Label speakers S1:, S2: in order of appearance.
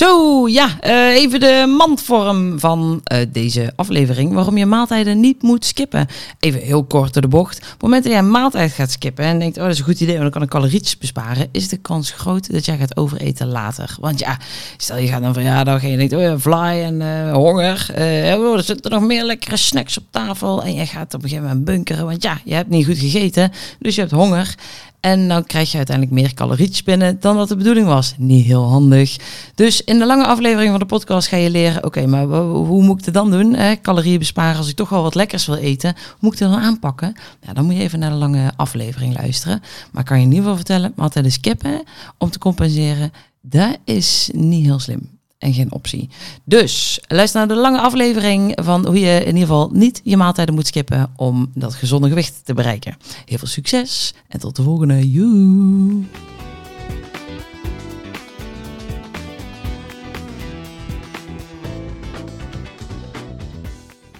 S1: Zo, ja, eh, even de mandvorm van eh, deze aflevering. Waarom je maaltijden niet moet skippen. Even heel kort door de bocht. Op het moment dat jij een maaltijd gaat skippen en denkt, oh dat is een goed idee, want dan kan ik calorietjes besparen, is de kans groot dat jij gaat overeten later. Want ja, stel je gaat dan verjaardag en je denkt, oh ja, fly en uh, honger. oh, er zitten nog meer lekkere snacks op tafel. En je gaat op een gegeven moment bunkeren, want ja, je hebt niet goed gegeten, dus je hebt honger. En dan krijg je uiteindelijk meer calorietjes binnen dan dat de bedoeling was. Niet heel handig. Dus in de lange aflevering van de podcast ga je leren: oké, maar hoe moet ik het dan doen? Calorieën besparen als ik toch wel wat lekkers wil eten. Hoe moet ik het dan aanpakken? Ja, dan moet je even naar de lange aflevering luisteren. Maar kan je in ieder geval vertellen: maar altijd skippen om te compenseren. Dat is niet heel slim en geen optie. Dus luister naar de lange aflevering van hoe je in ieder geval niet je maaltijden moet skippen om dat gezonde gewicht te bereiken. Heel veel succes en tot de volgende. Joe.